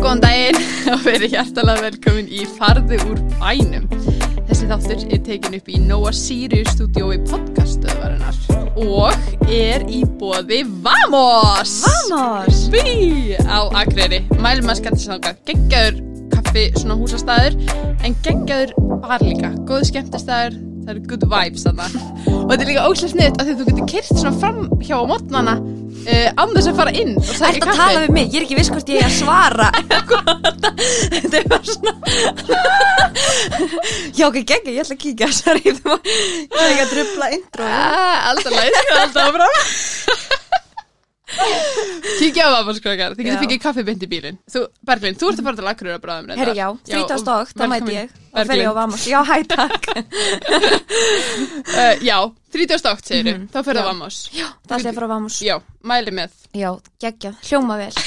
Góðan daginn og verið hjartalega velkomin í Farðu úr bænum. Þessi þáttur er tekin upp í Nóa Sirius stúdiói podcastöðvarinnar og er í bóði Vamos! Vamos! Bí á Akureyri. Mælum að skatta sanga geggjaður kaffi svona húsastæður en geggjaður bar líka. Góð skemmtistæður, það eru good vibes þarna. Og þetta er líka óslægt sniðt af því að þú getur kyrt svona fram hjá á mótnana án þess að fara inn og Það sækja ert að tala við mig, ég er ekki viss hvort ég er að svara. Þetta er bara svona Já, ok, gengi, ég ætla að kíkja Sorry, þú má- ég ætla ekki að drubla intro Ah, alltaf læt, alltaf áfram Kíkja á vafalskrakar, þið getur Já. fengið kaffi beint í bílinn. Þú, Berglind, þú ert að fara til Akureyra bráðum Herri, já, 30 stók, þá mæti ég. Og fer ég á Vamos. Já, hæ, takk. Uh, Já, 30 stókt segir Mhm, þá fyrir já. það Vamos. Já, það sé að fara á Vamos. Já, mæli með. Já, geggja, hljóma vel.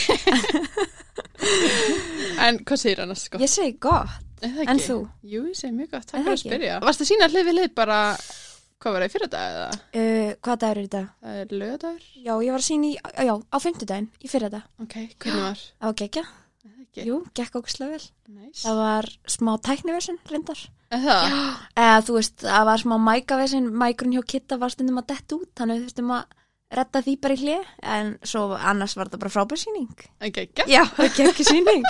En hvað segir annars sko? Ég segi gott. Það en ekki? þú? Jú, ég segi mjög gott, takk það fyrir að spyrja. Varst að sína hlið við hlið bara Hvað var það í fyrir dag eða? uh, Hvað dagur er þetta? Það er lögadagur? Já, ég var að sína í, já, á fimmtudaginn, í fyrir þetta Ok, hvernig var? Það var geggja, ekki? jú, gekk okkur vel Næs Það var smá tækniversin, reyndar það? eða þú veist, það var smá mækavesin mækurinn hjá Kitta var stundum að detta út þannig þurftum að redda því bara í hlið en svo annars var þetta bara frábær síning Ok, ekki Já, það gekk síning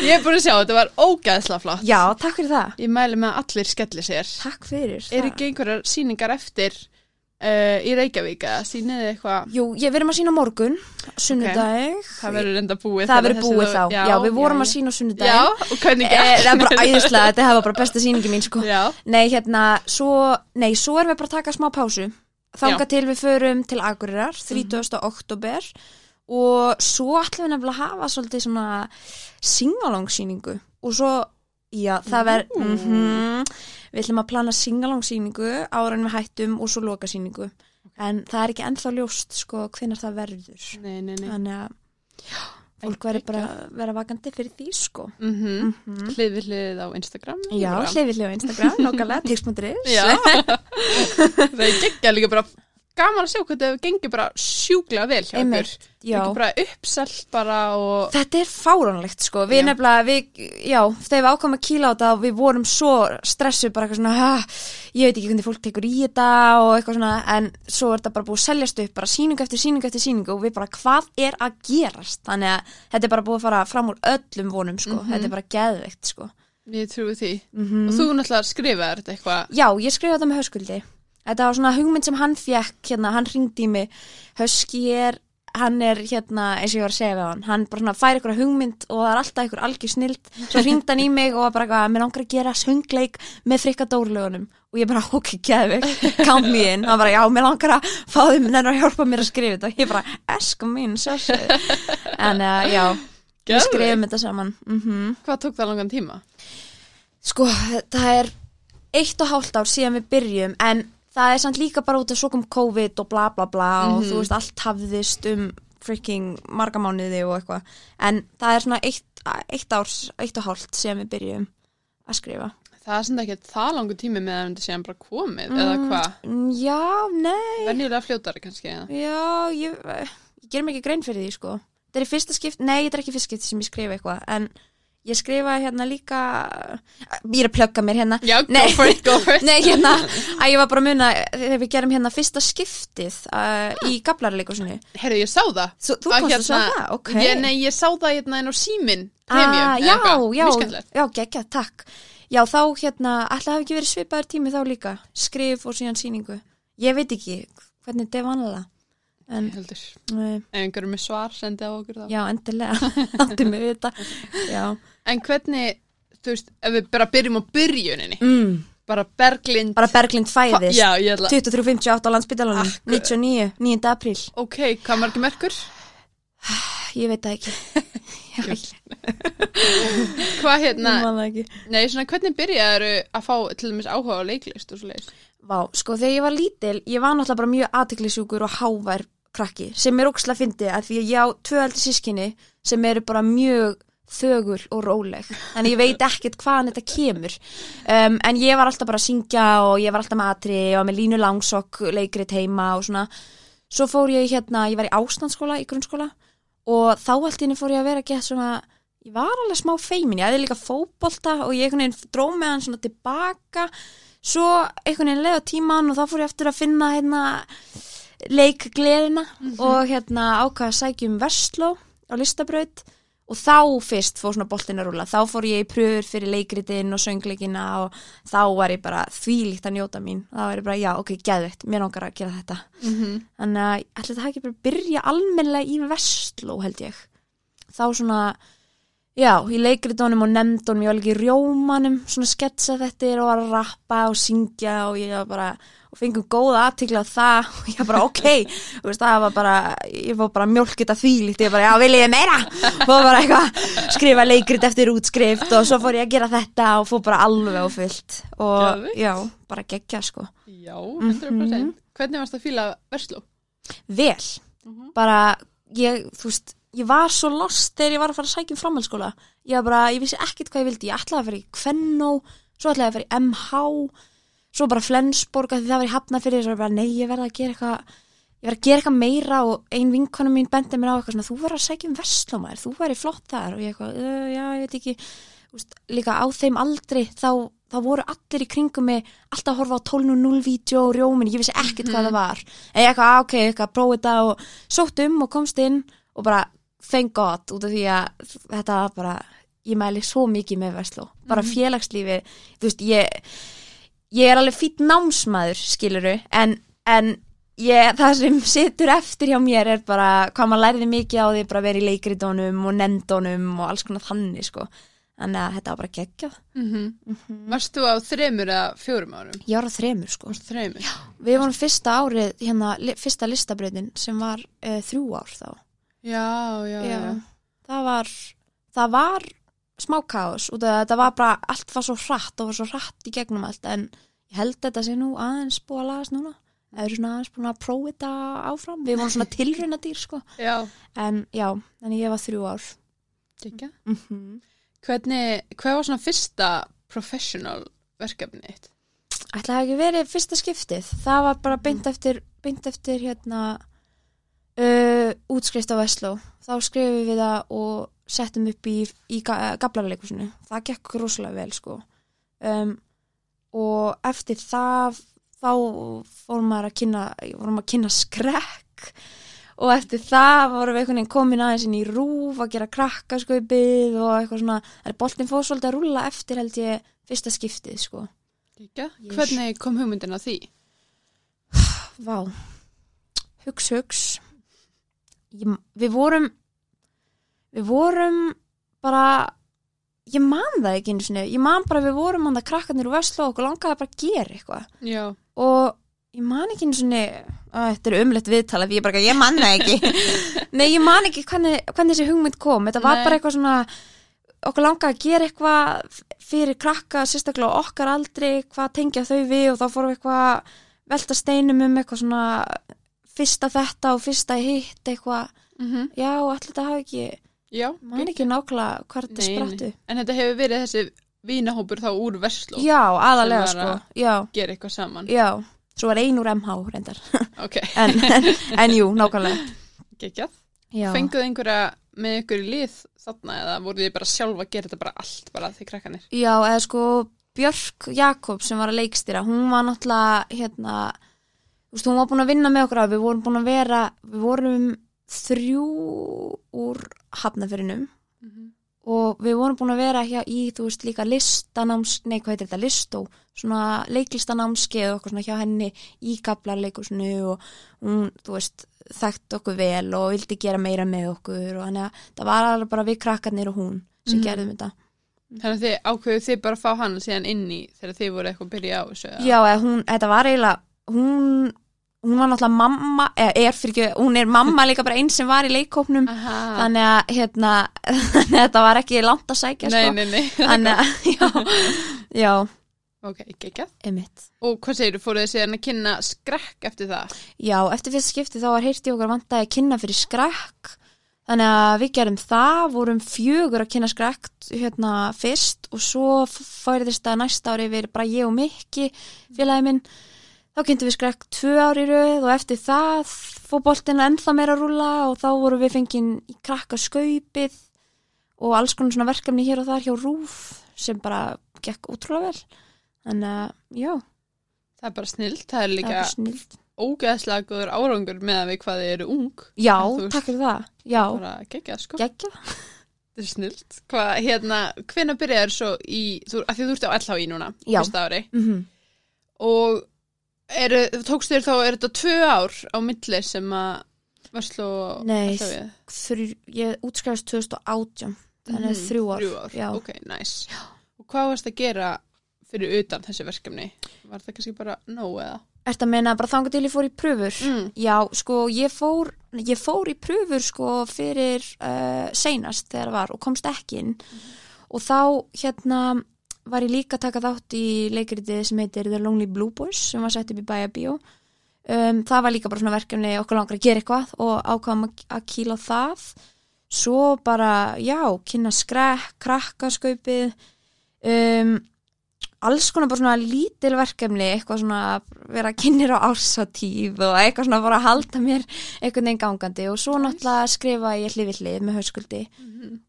Ég er búin að sjá, þetta var ógæðslega flott. Já, takk fyrir það. Ég mæli með að allir skelli sér. Takk fyrir Er það. ekki einhverjar síningar eftir uh, í Reykjavík eða sýniði eitthvað? Jú, ég verðum að sína morgun sunnudag. Það verður enda búið Það verður búið þá, þú- já, við vorum já, að sína á Já, sunnudag og hvernig Eh, gekk? Það er bara æðislega, þetta var bara besta síningi mín sko. Já, Nei, hérna, svo, nei, svo Þanga til við förum til Akureyrar 30. oktober og svo ætlum við nefnilega að hafa svolítið svona singalangsýningu og svo, já, það verð mm við ætlum að plana singalangsýningu ára en við hættum og svo lokasýningu. En það er ekki ennþá ljóst sko hvenar það verður. Nei, nei, nei. Þannig að fólk verður bara að vera vakandi fyrir því sko mm -hmm. Mhm. Hlið við hlið á Instagram Já, bara. hlifið hlifið á Instagram, nokkalega, tix.is Já Það er geggja líka bara gaman að sjá hvað það gengur bara sjúklega vel hjá okkur. Ekki bara uppselt bara og Þetta er fáránlegt sko, við Já. nefnilega, við, já, þegar við ákvæmum að kýla á þetta og við vorum svo stressuð bara eitthvað svona, ég veit ekki hvernig fólk tekur í þetta og eitthvað svona, en svo er þetta bara búið að seljast upp, bara síningu eftir síningu eftir síningu og við bara, hvað er að gerast? Þannig að þetta er bara búið að fara fram úr öllum vonum sko, Mhm. þetta er bara geðveikt sko. ég trúi því Mm Og þú náttúrulega skrifaði þetta eitthvað Já, ég skrifaði þetta með höskuldi. Þetta var svona hugmynd sem hann fekk, hérna, hann ringdi í mig. Höski er, hann er hérna, eins og ég var að segja við hann, hann bara svona fær ykkur hugmynd og það er alltaf ykkur algjör snild. Svo ringdi hann í mig og bara eitthvað, mér langar að gera söngleik með frikka dórlögunum. Og ég bara, ok, geðvig, count me in. Og hann bara, já, mér langar að fá þeim nefnir að hjálpa mér að skrifa þetta. Og ég bara, eska mín, sér. En uh, já, við Geðveikt. skrifum þetta saman. Mhm. Hvað tók það langan tíma? Sko, það er eitt og hálft ár síðan við byrjum en það er samt líka bara út af svo kom COVID og bla bla bla og þú veist allt hafðist um freaking marga mánuði og eitthvað. En það er svona eitt, eitt árs, eitt og hálft síðan við byrjum að skrifa. Það er svona ekki það langu tími með að þetta sé hann bara komið eða hvað? Mm, Já, nei, Venjulega fljótari kannski eða? já, ég, ég ger mér ekki grein fyrir því sko. Þetta er fyrsta skipt, nei, þetta er ekki fyrsta skipt sem ég skrifa eitthvað en ég skrifa hérna líka ég er að plugga mér hérna Já, go Nei. for it, go for it Nei, hérna, að ég var bara að muna þegar við gerum hérna fyrsta skiptið uh, í gablarleikosinu. Herru, ég sá það Þú, komst að sjá það, ok. ég, Nei, ég sá það hérna inn á símin ah, Premium, já, já, Mjög skemmtilegt já, geggja, takk. Já, þá hérna, alltaf hafi ekki verið svipaður tími þá líka. Skrif og síðan síningu. Ég veit ekki hvernig þetta er vanlega. En, Ef einhverjum með svar sendi á okkur þá já, endilega, áttu mig vita. Já. En hvernig, þú veist, ef við bara byrjum á byrjuninni Mm, Bara Berglind bara Berglind fæðist. Já, ég ætla 23.58 á landsbytalanum, Akkurat. 99, 9. apríl. Ok, hvað margir merkur? Ég veit það ekki. Veit Hvað hérna, nei, svona hvernig byrjaðu að fá til dæmis áhuga á leiklist og svo leiðis? Vá, sko þegar ég var lítil, ég var náttúrulega bara mjög aðtiklisjúkur og hávær krakki sem er óksla fyndi að því að ég á tvö eldi sískinni sem eru bara mjög þögul og róleg. Þannig ég veit ekkert hvaðan þetta kemur. Um, en ég var alltaf bara að syngja og ég var alltaf með atri og með línu langsokk leikrit heima og svona. Svo fór ég hérna, ég var í ástandsskóla í grunnskóla og þá allt inni fór ég að vera að geta svona ég var alveg smá feimin, ég hefði líka fótbolta og ég einhvern veginn dró með hann svona tilbaka. Svo einhvern veginn leiða tíman og þá fór ég eftir að finna hérna leikgleðina og hérna ákvaða að sækja um Vestló á listabraut. Og þá fyrst fór svona boltin að rúla þá fór ég í pröfur fyrir leikritinn og söngleikina og þá var ég bara þvílíkt að njóta mín. Þá var ég bara, já, ok, geðveitt, mér langar að gera þetta. Mhm. þannig að ætla þetta ekki bara að byrja almennilega í Vestló held ég. Þá svona já, í leikritunum og nefndunum ég var líka í rjómanum, svona sketsa þetta og var að rappa og syngja og ég var bara, og fengum góða aðtikla á það og ég var bara, ok þú veist, það var bara, ég var bara mjólkit að þvílíkt, ég var bara, já, vil ég meira og bara eitthvað, skrifa leikrit eftir útskrift og svo fór ég að gera þetta og fór bara alveg á fullt og Geðveikt. já, bara gegja sko Já, 100%. Hvernig varst að fíla Versló? vel Mhm. bara, ég, þú veist ég var svo lost þegar ég var að fara að sækja um framhaldsskóla. Ég var bara, ég vissi ekkert hvað ég vildi. Ég ætlaði að fara í Kvennó, svo ætlaði að fara í MH, svo bara Flensborg af því það var í Hafnafyrir, svo var ég bara, nei, ég verði að gera eitthvað ég verði að gera eitthvað meira. Og ein vinkonu mín bendi mér á eitthvað svona, þú verður að sækja um Vestlómaður, þú væri flott þar. Og ég eitthvað, uh, já, ég veit ekki. Veist, líka á þeim aldri þá, þá voru allir í kringum mig alltaf að horfa á 12.0 vídeo og rjómin ég vissi ekkert hvað það var. En ég eitthvað, "Ah, ok, eitthvað, prófa þetta og sótt um og komst inn og bara thank god út af því að þetta var bara, ég mæli svo mikið með Vestló, bara félagslífi þú veist, ég ég er alveg fýtt námsmaður, skiluru en, en ég, það sem situr eftir hjá mér er bara hvað maður lærði mikið á því bara vera í leikritunum og nefndunum og alls konar þannig sko. Þannig að þetta var bara geggjað. Mm Varst þú á þremur eða fjórum árum? ég var á þremur sko. Þremur? við vorum fyrsta árið, hérna fyrsta listabrautin sem var uh, þrjú ár þá Já, já, já. það var það var smá kaos út af að þetta var bara, allt var svo hratt og var svo hratt í gegnum allt en ég held þetta sé nú aðeins búið að lagast núna eða eru svona aðeins búin að prófa þetta áfram við vorum svona tilraunadýr sko Já, en já, þannig ég var þrjú ár ekki. mm -hmm. Hvernig, hvað var svona fyrsta professional verkefni þitt? ætla það ekki verið fyrsta skiptið það var bara beint eftir beint eftir hérna uh, útskrift á Vestló. Þá skrifum við það og settum upp í, í ga gablarleikusinu það gekk rosalega vel sko. Um, og eftir það þá fórum maður að kynna að kynna skrekk. Og eftir það vorum við einhvern veginn komin aðeins inn í rúf að gera krakkaskaupið og eitthvað svona, það er boltin svolítið að rúlla eftir held ég fyrsta skiptið sko. Ég- Hvernig kom hugmyndin að því? Vá, hugs, hugs. Ég, við vorum, við vorum bara, ég man það ekki einu sinni, ég man bara við vorum hann að krakkarnir úr Vestló og langaði bara að gera eitthvað. Og ég man ekki einu sinni, að þetta er umlegt viðtala því ég bara, ég man það ekki. Nei, ég man ekki hvernig, hvernig þessi hugmynd kom, þetta var Nei. bara eitthvað svona, okkur langaði að gera eitthvað fyrir krakka, sérstaklega okkar aldri, hvað tengja þau við og þá fórum við eitthvað að velta steinum um eitthvað svona fyrsta þetta og fyrsta hitt eitthvað, mm já, allir þetta hafi ekki já. man ekki nákvæmlega hvað þetta sprattu En þetta hefur verið þessi vínahópur þá úr Versló já, aðalega sko. Að- já, gera eitthvað saman. já, svo var ein úr MH reyndar, Ok, en, en, en jú, nákvæmlega. Geggjað. Fenguðu einhverja með ykkur í lið þarna eða voruð þið bara sjálfa að gera þetta bara allt bara því krakkanir? Já, eða sko Björk Jakob sem var að leikstýra, hún var náttúrulega hérna, þú veist, hún var búin að vinna með okkur að við vorum búin að vera, við vorum þrjú úr hafnafyrinum og við vorum búin að vera hjá í, þú veist, líka listanáms, nei, hvað heitir þetta, listó, svona leiklistanámskeið og okkur svona hjá henni í gablarleikusinu og hún, þú veist, þekkt okkur vel og vildi gera meira með okkur og þannig að það var alveg bara við krakkarnir og hún sem Mhm. gerðum þetta. Þannig að þið ákveðu þið bara að fá hann síðan inn í þegar þið voru eitthvað að byrja á þessu. Já, hún, þetta var eiginlega, hún, hún var náttúrulega mamma, er ekki, hún er mamma líka bara einn sem var í leikópnum, Aha. þannig að, hérna, að þetta var ekki langt að sækja, Nei, sko. nei, nei. Þannig að, já, já, ok, geggjað. einmitt. Og hvað segir þú, fóruð þið síðan að kynna skrekk eftir það? Já, eftir fyrst skipti þá var heyrti okkur vantaði að kynna fyrir skrekk, þannig að við gerum það, vorum fjögur að kynna skrekk hérna fyrst og svo færðist það næsta ári við bara ég og Mikki, félagi minn, þá kynntum við skrekk tvö ári rauð og eftir það fór boltinn ennþá meira að rúla og þá vorum við fengið í krakka skaupið og alls konar svona verkefni hér og þar hjá Rúf sem bara gekk útrúlega vel. Þannig að já, Það er bara snilt, það er það líka ógeðslega góður árangur með að við hvað þið eru ung. Já, takk fyrir það, já, bara geggjað sko. Geggjað. Þetta er snilt. Hvað, hérna, hvenær byrjaður svo í þú, að því þú ert á LHI núna Já. mm og eru, tókst þér þá, er þetta tvö ár á milli sem að varslu og Nei, þrjú, ég útskrifast 2018 þannig Mhm, þrjú ár, Þrjú ár, já. ok, nice Og hvað varst að gera fyrir utan þessi verkefni? Var það kannski bara nóg eða? Ertu að meina bara þangar til ég fór í pröfur? Mm. Já, sko, ég fór, ég fór í pröfur sko fyrir uh, seinast þegar það var og komst ekki inn og þá hérna var ég líka að taka þátt í leikriti sem heitir The Lonely Blue Boys sem var sett upp í Bæja Bíó um, það var líka bara svona verkefni okkur langar að gera eitthvað og ákvæðum að, kýla það. Svo bara, já, kynna skrekk krakkaskaupið um, alls konar bara svona lítil verkefni, eitthvað svona vera kynir á ársatíf og eitthvað svona bara halda mér einhvern veginn gangandi og svo náttúrulega skrifa ég hlið við hlið með hauskuldi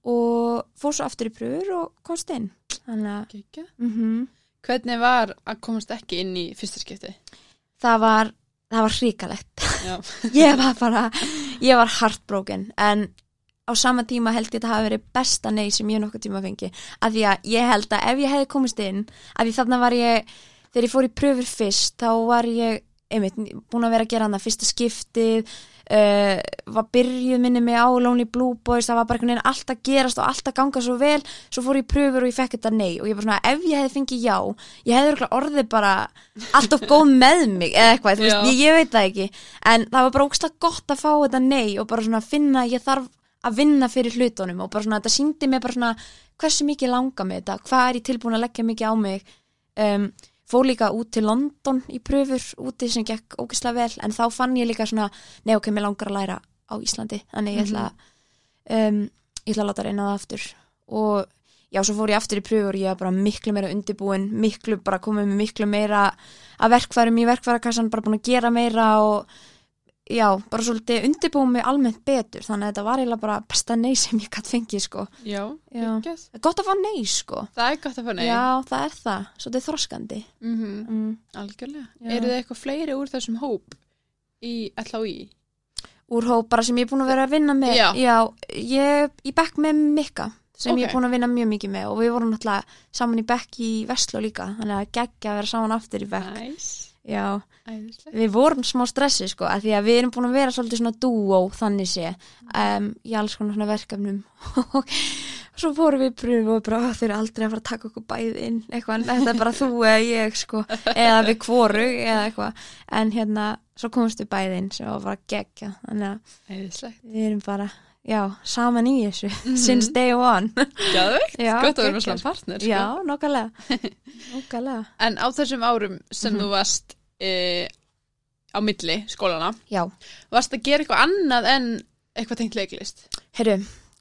og fór svo aftur í pröfur og komst inn þannig að mm Hvernig var að komast ekki inn í fyrsta skipti? það var það var hríkalegt ég var bara, ég var heartbroken. En á sama tíma held ég að það hafi verið besta nei sem ég nokkuð tíma fengi af því að ég held að ef ég hefði komist inn af því þarna var ég, þegar ég fór í pröfur fyrst þá var ég einmitt, búin að vera að gera hann að fyrsta skiptið uh, var byrjuð minni mig á Lonely Blue Boys, það var bara einhvern veginn allt að gerast og allt að ganga svo vel. Svo fór ég pröfur og ég fekk þetta nei. Og ég bara svona, ef ég hefði fengið já ég hefði örugglega orðið bara allt of góð með mig eða eitthvað, þú veist, ég, ég veit það ekki. En það var bara ógslag gott að fá þetta nei og bara svona finna að ég þarf að vinna fyrir hlutunum og bara svona þetta síndi mig bara svona hversu mikið langa mig þetta, hvað er ég tilbúin að leggja mikið á mig. Um, fór líka út til London í pröfur úti sem gekk ógislega vel en þá fann ég líka svona, nei ok, mér langar að læra á Íslandi, þannig ég ætla um, ég ætla að láta reyna það aftur. Og já, svo fór ég aftur í pröfur og ég var bara miklu meira undibúin miklu, bara komið með miklu meira að verkfærum í verkfærakassan, bara búin að gera meira og já, bara svolítið undibúin mig almennt betur, þannig að þetta var eiginlega bara besta nei sem ég gætt fengið, sko Já, Já. er gott að fá nei, sko Það er gott að fá nei. Já, það er það, svolítið þroskandi Mm mm. Algjörlega. Já. Eru þið eitthvað fleiri úr þessum hóp í LHI? Úr hóp bara sem ég er búin að vera að vinna með Já. ég, ég bekk með Mikka sem ég Ok. er búin að vinna mjög mikið með og við vorum náttúrulega saman í bekk í Vestló líka þannig að geggja að vera saman aftur í bekk Nice. Já, Æðislega. við vorum smá stressi sko, að því að við erum búin að vera svolítið svona dúó þannig sé, um, í alls konar svona verkefnum. Og svo fórum við í pröfu og bara, "Ó, þeir eru aldrei að fara að taka okkur bæði inn, eitthvað, þetta er bara þú eða ég, sko, eða við kvoru eða eitthvað, en hérna svo komumst við bæði inn sem var bara gegja þannig að Æðislega. við erum bara, já, saman í þessu since day one Gæðvegt. Gott að vera með svona partner. Sko. Já, nokkalega Nokkalega En á þessum árum sem Mhm. þú varst e, á milli skólana, Já, varst að gera eitthvað annað en eitthvað tengt leiklist? herru,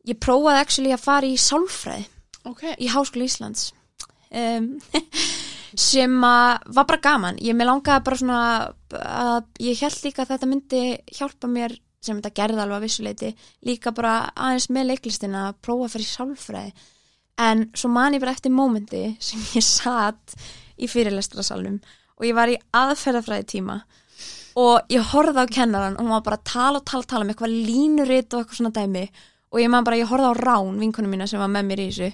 ég prófaði actually að fara í sálfræði Ok. í Háskóla Íslands um, sem að var bara gaman ég með langaði bara svona að ég held líka að þetta myndi hjálpa mér sem þetta gerði alveg að vissuleiti líka bara aðeins með leiklistina að prófa að fara í sálfræði. En svo man ég bara eftir mómenti sem ég satt í fyrirlestrasalnum og ég var í aðferðafræði tíma og ég horfði á kennaran og hún var bara að tala og tala tala um eitthvað línurit og eitthvað svona dæmi. Og ég man bara, ég horfði á Rán, vinkonum mína sem var með mér í þessu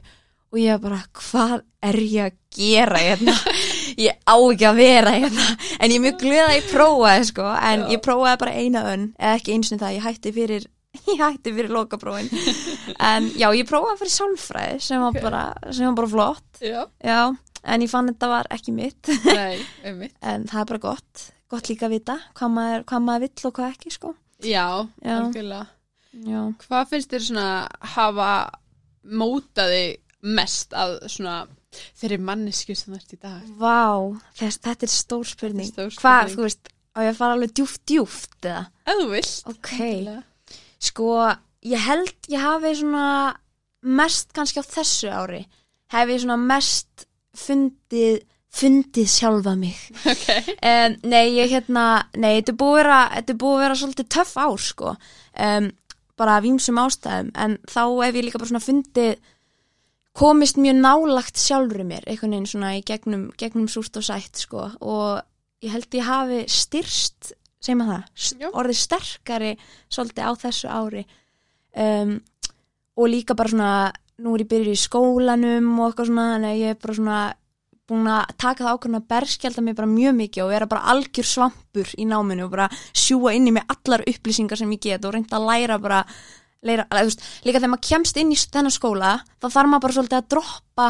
og ég var bara, hvað er ég að gera hérna ég á ekki að vera hérna. En ég er mjög glöð að ég prófaði sko. En Já. ég prófaði bara eina önn eða ekki eins og það, ég hætti fyrir ég hætti fyrir lokaprófin. En já, ég prófaði að í sálfræði sem var, bara, sem var bara flott. Já. já, en ég fann þetta var ekki mitt. Nei, einmitt. en það er bara gott, gott líka að vita hvað maður, hvað maður vill og hvað ekki sko. Já, algjörlega. já, Hvað finnst þér svona hafa mótaði mest að svona þeirri mannesku sem það ert í dag? vá þess, þetta er stór spurning, Stór hvað, spurning. þú veist á ég að fara alveg djúft djúft eða Ef þú vilt. ok, Endilega. sko ég held ég hafi svona mest kannski á þessu ári hef ég svona mest fundið fundið sjálfa mig Ok. um, nei, ég hérna nei, þetta er búið að vera, þetta er búið að vera svolítið töff ár sko um, bara af ímsum ástæðum en þá hef ég líka bara svona fundið komist mjög nálagt sjálfur mér, einhvern veginn svona í gegnum, gegnum súrt og sætt sko. Og ég held ég hafi styrst segjum að það, orðið sterkari svolítið á þessu ári. Um, og líka bara svona nú er ég byrjuð í skólanum og eitthvað svona, að ég er bara svona búin að taka það ákveðin að berskjálta mig bara mjög mikið og vera bara algjör svampur í náminu og bara sjúa inn í mig allar upplýsingar sem ég get og reynda að læra bara að, þú veist, líka þegar maður kemst inn í þennan skóla þá þarf maður bara svolítið að droppa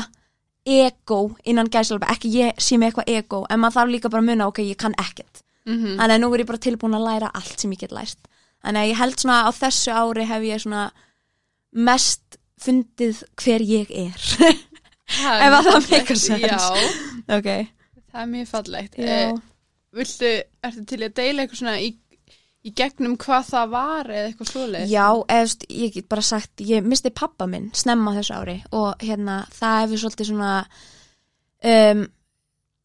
ego innan gæsalöpa, ekki ég sé mig eitthvað ego, en maður þarf líka bara að muna ok, ég kann ekkert, Mhm. þannig að nú er ég bara tilbúin að læra allt sem ég get lært. Þannig að ég held svona á þessu ári hef ég svona mest fundið hver ég er. Ef að það sense. Já, ok, það er mjög fallegt. Eh, viltu, ertu til að deila eitthvað svona í, í gegnum hvað það var eða eitthvað svoleiðis? Já, veist, ég get bara sagt, ég misti pappa minn snemma þessu ári og hérna, það hefur svolítið svona, um,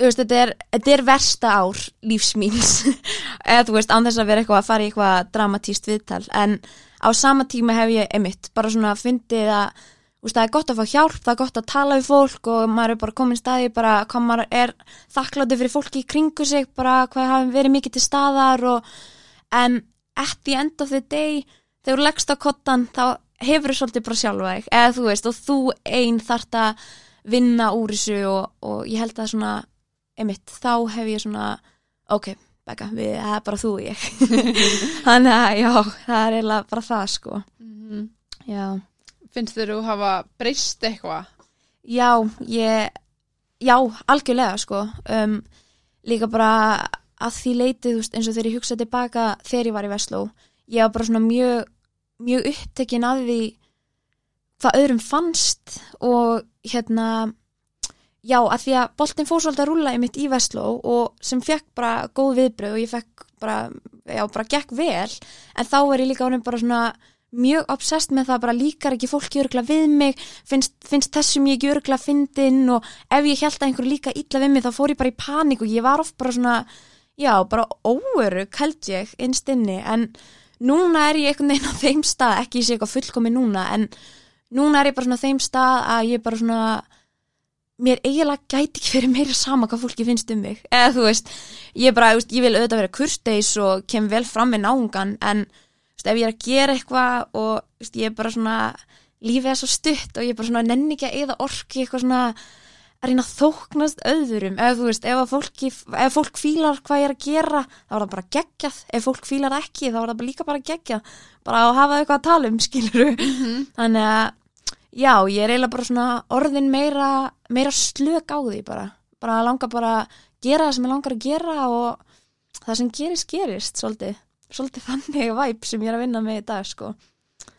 veist, þetta er, þetta er versta ár lífs míns, eða þú veist, án þess að vera eitthvað að fara í eitthvað dramatíst viðtal, en á sama tíma hef ég emitt, bara svona fundið að, veist, það er gott að fá hjálp, það er gott að tala við fólk og maður er bara komin staði, bara hvað maður er þakklátið fyrir fólki í kringu sig, bara hvað hafi verið mikið til staðar og en at the end of the day þegar þú leggst á kottan þá hefur þú svolítið bara sjálfa þig. Eða þú veist og þú ein þart að vinna úr þessu og, og ég held að svona einmitt þá hef ég svona ok, Becca, við, það er bara þú og ég. Þannig að já, það er eiginlega bara það sko. Mhm. já, Finnst þér þú hafa breyst eitthvað? já, ég já, algjörlega sko. Um, líka bara að því leitið, þú veist, eins og þegar ég hugsa tilbaka þegar ég var í Vestló, ég var bara svona mjög, mjög upptekin að því hvað öðrum fannst og hérna já, að því að boltinn fór svolítið að rúlla í mitt í Vestló og sem fekk bara góð viðbröð og ég fekk bara, já, bara gekk vel en þá er ég líka ánum bara svona mjög obsessed með það bara líkar ekki fólki örgla við mig, finnst, finnst þessum ég ekki örgla fyndin og ef ég held að einhver líka illa við mig þá fór ég bara í panik og ég var oft bara svona já, bara óörug held ég innst inni, en núna er ég einhvern veginn á þeim stað, ekki sé eitthvað fullkomi núna, en núna er ég bara svona á þeim stað að ég bara svona mér eiginlega gæti ekki verið meira sama hvað fólki finnst um mig. Eða þú veist, ég bara, veist, ég vil auðvitað vera kurteis og kem vel fram með náungan en veist, ef ég er að gera eitthvað og veist, ég er bara svona lífið er svo stutt og ég er bara svona nenni ekki að eða orki eitthvað svona að reyna að þóknast öðrum. Ef þú veist, ef, fólki, ef fólk fílar hvað ég er að gera, þá er það bara geggjað. Ef fólk fílar ekki, þá er það bara líka bara geggjað. Bara að hafa eitthvað að tala um, skiluru þannig að já, ég er eiginlega bara svona orðin meira, meira slök á því bara, bara að langa bara að gera það sem ég langar að gera og það sem gerist, gerist svolítið, svolítið þannig væp sem ég er að vinna með í dag, sko.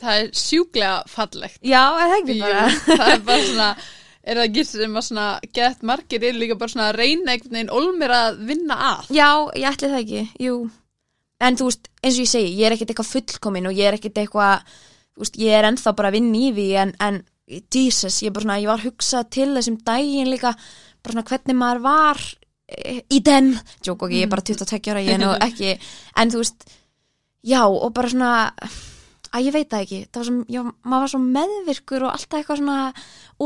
Það er sjúklega fallegt. Já, er það ekki Jú, bara? það er bara svona, er það ekki sem að svona gett margir eru líka bara svona að reyna einhvern veginn olmir að vinna að. Já, ég ætli það ekki, jú. En þú veist, eins og ég segi, ég er ekkert eitthvað fullkomin og ég er ekkert eitthvað veist, ég er ennþá bara að vinna í því en, en Jesus, ég, er svona, ég var að hugsa til þessum daginn líka bara svona hvernig maður var eh, í den, tjók ok, ég er bara 22 ára ég er nú ekki, en þú veist já, og bara svona að ég veit það ekki, það var svo, já, maður var svo meðvirkur og alltaf eitthvað svona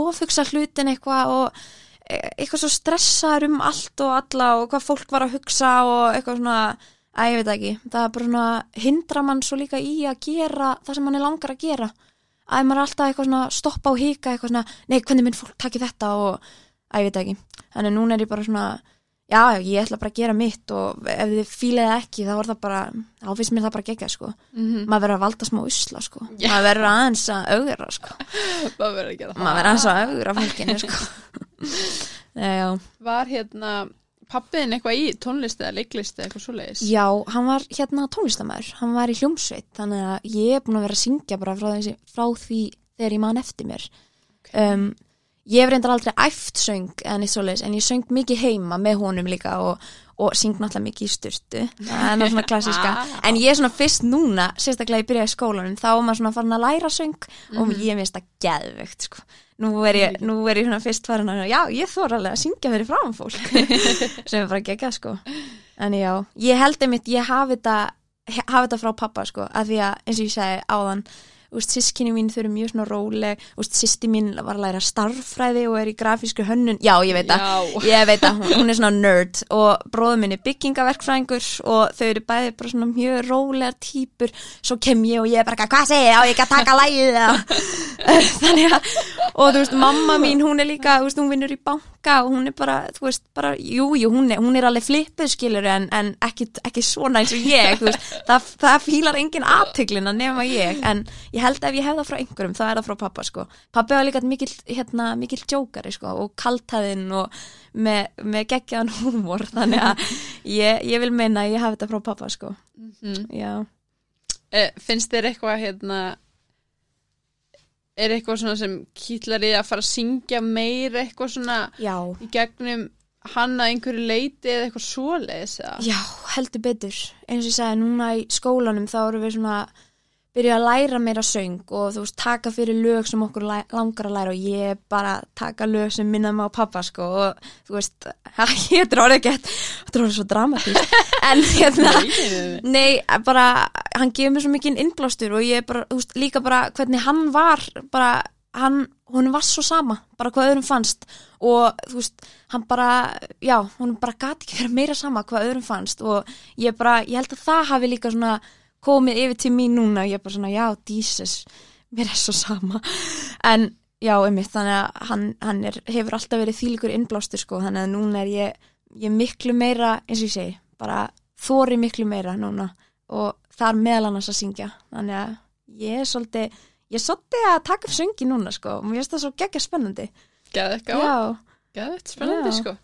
ofugsa hlutin eitthvað og e- eitthvað svo stressaður um allt og alla og hvað fólk var að hugsa og eitthvað svona, að ég veit það ekki. Það er bara svona, hindra mann svo líka í að gera það sem mann er langar að gera. Að maður er alltaf eitthvað svona stoppa og hika eitthvað svona, nei, hvernig minn fólk taki þetta? og, að ég veit það ekki. Þannig núna er ég bara svona, já, ég ætla bara að gera mitt og ef þið fílið það ekki þá er það bara, þá finnst mér það bara gegja sko. Mm maður verður að valda smá usla sko. Já. maður verður aðeins að augra sko. Maður verður aðeins að augra fólkinu sko. Já. Var hérna pappiðin eitthvað í tónlist eða leiklist eða eitthvað svoleiðis? já, hann var hérna tónlistamæður hann var í hljómsveit þannig að ég er búin að vera að syngja bara frá, þessi, frá því þegar ég man eftir mér. Um, ég hef reyndar aldrei æft söng en, en ég söng mikið heima með honum líka og, og syng náttúrulega mikið í styrtu er klassiska en ég er svona fyrst núna, sérstaklega ég byrjaði í skólanum þá er maður svona farin að læra söng og ég minnst það geðvegt sko. nú, er ég, nú er ég svona fyrst farin að já, ég þóra alveg að syngja fyrir fram fólk sem er bara geggjað sko. En já, ég held einmitt, ég hafi þetta hafa þetta frá pappa sko, að því að eins og ég segi áðan úst, sískinni mín þau eru mjög svona róleg. Úst, sýsti mín var að læra starffræði og er í grafísku hönnun, já ég veit að ég veit að hún, hún er svona nerd. Og bróður minn er byggingaverkfræðingur og þau eru bæði bara svona mjög rólegar típur, svo kem ég og ég er bara hvað segir? Ég, á ég ekki að taka lægið þannig að og þú veist, mamma mín, hún er líka þú veist, hún vinnur í banka og hún er bara þú veist, bara, jú, jú, hún er, hún er alveg flippuð skilur en, en ekki, ekki svona eins og ég, þú veist, það, það fílar engin aðtöklina nema ég, en ég held að ef ég hef það frá einhverjum, þá er það frá pappa sko, pappi var líka mikill, hérna, mikill jókari sko, og kaltaðinn og með, með geggjaðan húmor, þannig að ég, ég vil meina að ég hafi þetta frá pappa sko, Mhm. já Eh, finnst þér eitthvað hérna er eitthvað svona sem kýtlar í að fara að syngja meir eitthvað svona Já, í gegnum hann að einhverju leiti eða eitthvað svoleiðis? Já, heldur betur. Eins og ég sagði, núna í skólanum þá erum við svona byrja að læra meira söng og þú veist, taka fyrir lög sem okkur langar að læra og ég bara taka lög sem minna mig á pappa sko og þú veist, ég orðið gett, þetta orðið svo dramatísk en hérna, Nei, bara hann gefur mér svo mikið innblástur og ég bara, þú veist, líka bara hvernig hann var, bara hann, hún var svo sama, bara hvað öðrum fannst. Og þú veist, hann bara já, hún bara gati ekki verið meira sama hvað öðrum fannst og ég bara ég held að það hafi líka svona komið yfir til mín núna, ég er bara svona, já, Jesus mér er svo sama. En já, einmitt, þannig að hann, hann er, hefur alltaf verið þýlikur innblástur sko, þannig að núna er ég, ég miklu meira, eins og ég segi, bara þóri miklu meira núna. Og þar meðal annars að syngja. Þannig að ég er svolítið ég er svolítið að taka upp söngi núna sko og mér finnst það svo geggja spennandi. Gaman, Já, geðveikt spennandi Já. sko.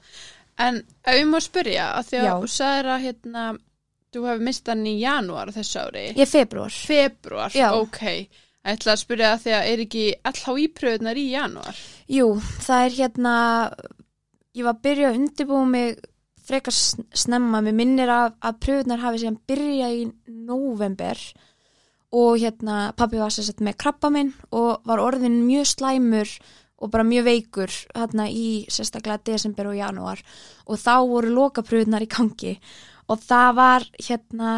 En ef ég má spyrja að því að þú sagðir að hérna þú hefur mist hann í janúar þessu ári? Ég februar februar, Já. ok. Ég ætla að spyrja að því að er ekki LHI pröðunar í janúar? Jú, það er hérna ég var að byrja að undirbúa mig frekar sn- snemma, mér minnir að, að pröfunar hafi síðan byrja í november og hérna pappi var sér sett með krabba minn og var orðin mjög slæmur og bara mjög veikur hérna í sérstaklega desember og janúar. Og þá voru lokapröfunar í gangi. og það var hérna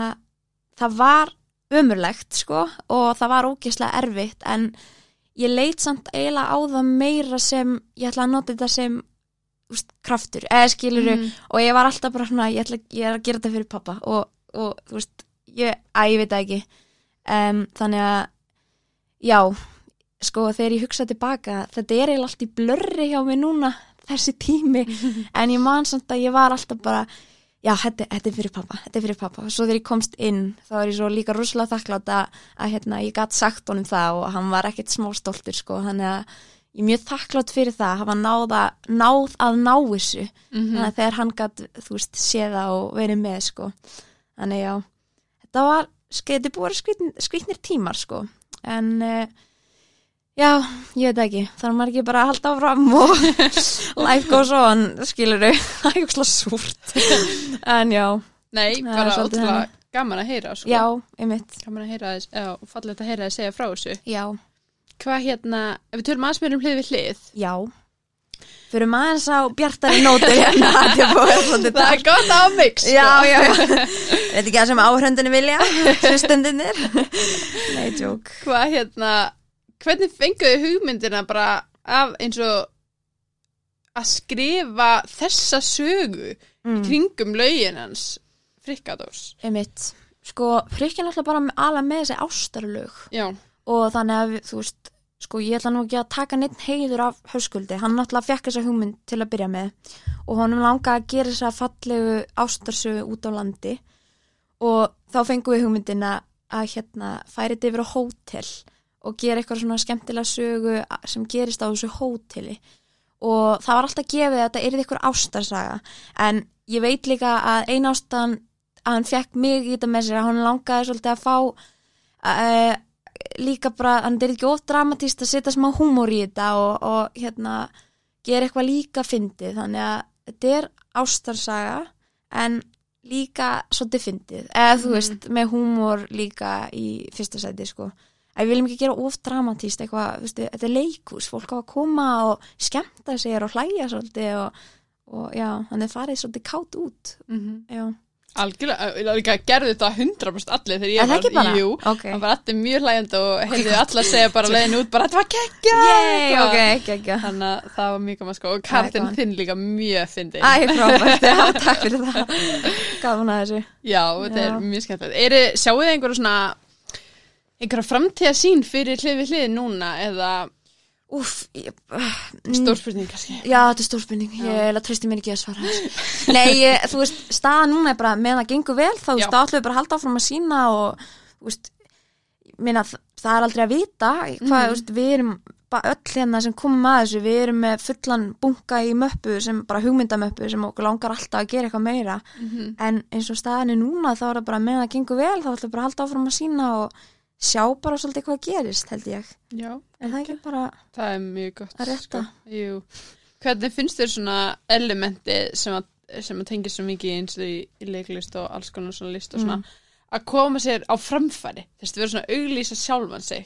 það var ömurlegt sko og það var ógeðslega erfitt en ég leit samt eiginlega á það meira sem ég ætla að nota þetta sem úst, kraftur, eða skiluru Mhm. og ég var alltaf bara svona, ég, ætla, ég er að gera þetta fyrir pappa og, og þú veist ég, að ég veit ekki. Um, þannig að já, sko þegar ég hugsa tilbaka þetta er eiginlega allt í blörri hjá mig núna þessi tími. En ég man samt að ég var alltaf bara já, þetta, þetta er fyrir pappa, þetta er fyrir pappa svo þegar ég komst inn, þá er ég svo líka rosalega þakklátt að, að hérna, ég gatt sagt honum það og hann var ekkert smá stoltur sko, þannig að ég er mjög þakklátt fyrir það að hafa náð að, náð að ná þessu. Mhm. þannig að þegar hann gatt, þú veist, séða og verið með sko, þannig já. Þetta var, þetta búið að skritnir tímar sko, en uh, já, ég veit ekki. Þannig að maður ekki bara að halda áfram og life goes on, skilur það er ekki súrt. En já, Nei, Það bara ótrúlega gaman að heyra sko. já, einmitt. Gaman að heyra þess, og fallegt að heyra þess segja frá þessu. Já, Hvað hérna, ef við tölum aðeins meira um hlið við hlið. Já. Fyrir maður eins á bjartari nótur hérna, þetta er búið Það er gott á mix sko. Já, já, já. Veit ekki það sem áhröndinni vilja, hlustendinir. Nei, tjók. Hvað hérna, hvernig fenguðu hugmyndina bara af eins og að skrifa þessa sögu Mm. kringum lögin hans Frikkadós Einmitt. Sko, frikkin alltaf bara alveg með þessi ástarlög Já, og þannig að, þú veist, sko, ég ætla nú ekki að taka neitt heiður af hauskuldi. Hann náttúrulega fekk þessa hugmynd til að byrja með og honum langaði að gera þessa fallegu ástarsögu út á landi og þá fengum við hugmyndina að hérna færi þetta yfir á hótel og gera eitthvað svona skemmtilega sögu sem gerist á þessu hóteli. Og það var alltaf gefið að þetta yrði eitthvað ástarsaga. En ég veit líka að ein ástan að hann fekk mig í þetta með sér að hann langaði svolítið að fá uh, líka bara, hann er ekki of dramatíst að setja smá húmór í þetta og, og hérna gera eitthvað líka fyndið. Þannig að þetta er ástarsaga en líka svolítið fyndið. Eða þú Mhm. veist með húmór líka í fyrsta sæti sko að við viljum ekki gera of dramatíst eitthvað, þú veist, þetta er leikús fólk á að koma og skemmta sér og hlæja svolítið og, og já, þannig farið svolítið kátt út mm já, Algjörlega, líka gerðu þetta 100% allir þegar ég var, bara? jú, Ok. það var allir mjög hlægjandi og heyrðu allir að segja bara leiðin út, bara þetta var geggja Yey, ok, ekki, ekki Þannig að það var mjög gaman sko og kartinn þinn líka mjög fyndið. Æ, frábært, já, takk fyrir það Gafan að þessu Já, þetta Já. er mjög skemmtilegt. Eru, sjáu þið einhverja svona, einhverja framtíða sín fyrir hlið við hlið núna eða? Úff, ég- stórspurning kannski? Já, þetta er stór spurning, ég er að treysti mér ekki að svara. Nei, ég, þú veist, staða núna er bara, meðan það gengur vel, þá, ætlum við bara að halda áfram að sína og, veist, þ- það er aldrei að vita, hvað, veist, við erum bara öll hérna sem komum að þessu, við erum með fullan bunka í möppu, sem bara hugmyndamöppu, sem okkur langar alltaf að gera eitthvað meira, Mhm. en eins og staðan er núna, þá er það bara, meðan það gengur vel, þá ætlum við bara að halda áfram að sína og sjá bara svolítið hvað gerist, held ég. Já, Er það ekki bara það er mjög gott. að rétta? Sko. Hvernig finnst þér svona elementi sem að, sem að tengja svo mikið eins og í, í leiklist og alls konar svona list og svona, Mm. að koma sér á framfæri, þess að vera svona auglýsa sjálfan sig.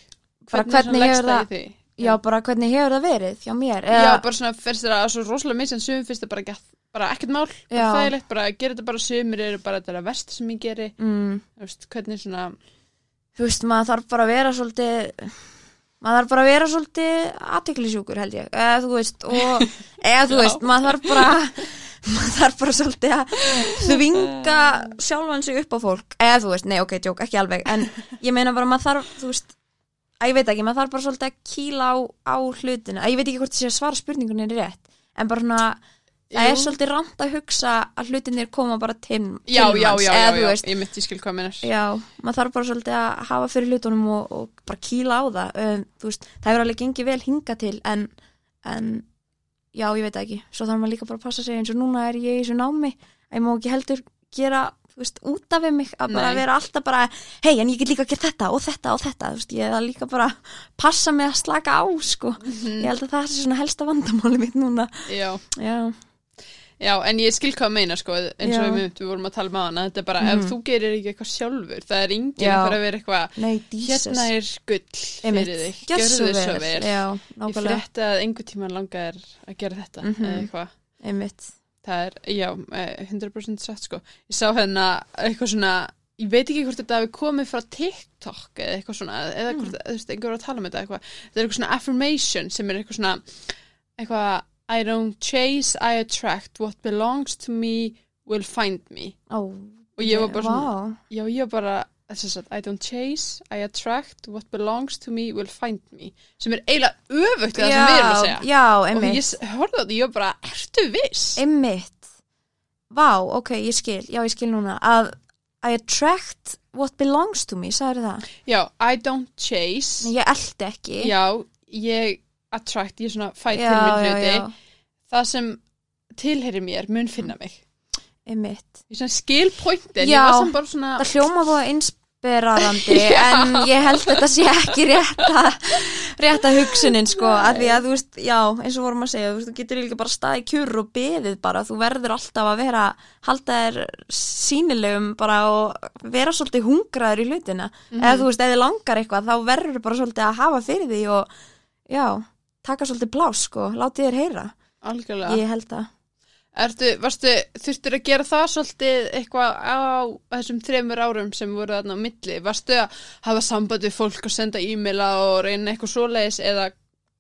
Hvernig leggst hefur það- í því? Já, bara hvernig hefur það verið hjá mér? Já, bara svona fyrst þér að svo rosalega misjan sumum finnst það bara, gett, bara ekkert mál, bara þægilegt, bara gera þetta bara sumir eru bara þetta er verst sem ég geri, mm, veist, hvernig svona, þú veist, maður þarf bara að vera svolítið maður þarf bara að vera svolítið aðteklisjúkur held ég. Eða þú veist, og eða þú veist, maður þarf bara maður þarf bara svolítið að þvinga sjálfan sig upp á fólk. Eða þú veist, nei ok, tjók, ekki alveg en ég meina bara maður þarf, þú veist að ég veit ekki, maður þarf bara svolítið að kýla á, á hlutina, að ég veit ekki hvort að svara spurningunni er rétt, en bara svona það Jú. er svolítið rámt að hugsa að hlutinir koma bara til, já, til já, manns, já, eða já, þú já, veist ég myndi, skil hvað minnur. Já, maður þarf bara svolítið að hafa fyrir hlutunum og, og bara kýla á það um, þú veist, það hefur alveg gengið vel hinga til en, en já, ég veit ekki, svo þarf maður líka bara að passa sig eins og núna er ég í þessu námi ég má ekki heldur gera þú veist, út af mig, að bara Nei. vera alltaf bara hei, en ég get líka að gera þetta og þetta og þetta þú veist, ég er líka bara að passa mig að slaka á, sko, Mhm. ég held að það er svona helsta vandamáli mitt núna Já, Já, já, en ég skil hvað meina, sko, eins og við, við vorum að tala með hana, þetta er bara, Mhm. ef þú gerir ekki eitthvað sjálfur, það er enginn Já. að fara að vera eitthvað, hérna er gull fyrir þig, gjörðu þið svo vel. Já, Ég frétti að einhver tíman langar að gera þetta, Mhm. eða eitthvað. einmitt Það er, já, eh, 100% satt sko. Ég sá hérna eitthvað svona, ég veit ekki hvort þetta hafi komið frá TikTok eða eitthvað svona, eða hvort, þú veist, einhver var að tala um þetta eitthvað. Þetta er eitthvað svona affirmation sem er eitthvað svona, eitthvað, I don't chase, I attract, what belongs to me will find me. Ó, Og ég var bara svona, Vá. já, ég var bara, að, I don't chase, I attract, what belongs to me will find me. Sem er eiginlega öfugt það sem við erum að segja. Já, Og einmitt ég s- horfði á þetta, ég var bara, ertu viss? Einmitt Vá, ok, ég skil, já ég skil núna að I attract what belongs to me, sagður það? Já, I don't chase. Ég eldi ekki Já, ég attract, ég svona fæ til já, mér já, hluti. já, Það sem tilheyri mér mun finna mig. einmitt Ég svona skil pointin, ég Já. var sem bara svona, Það hljóma þú inspirarandi en ég held þetta sé ekki rétta rétta hugsunin sko að því að þú veist, já, eins og vorum að segja þú, veist, þú getur líka bara staðið kjur og beðið bara, þú verður alltaf að vera halda þér sínilegum bara og vera svolítið hungraður í hlutina, eða þú veist, þið langar eitthvað þá verður bara svolítið að hafa fyrir því og já, taka svolítið blás sko, látið þér heyra algjörlega. ég held að Ertu, varstu, þurftur að gera það svolítið eitthvað á þessum þremur árum sem voru þarna á milli? Varstu að hafa samband við fólk og senda e-maila og reyna eitthvað svoleiðis eða,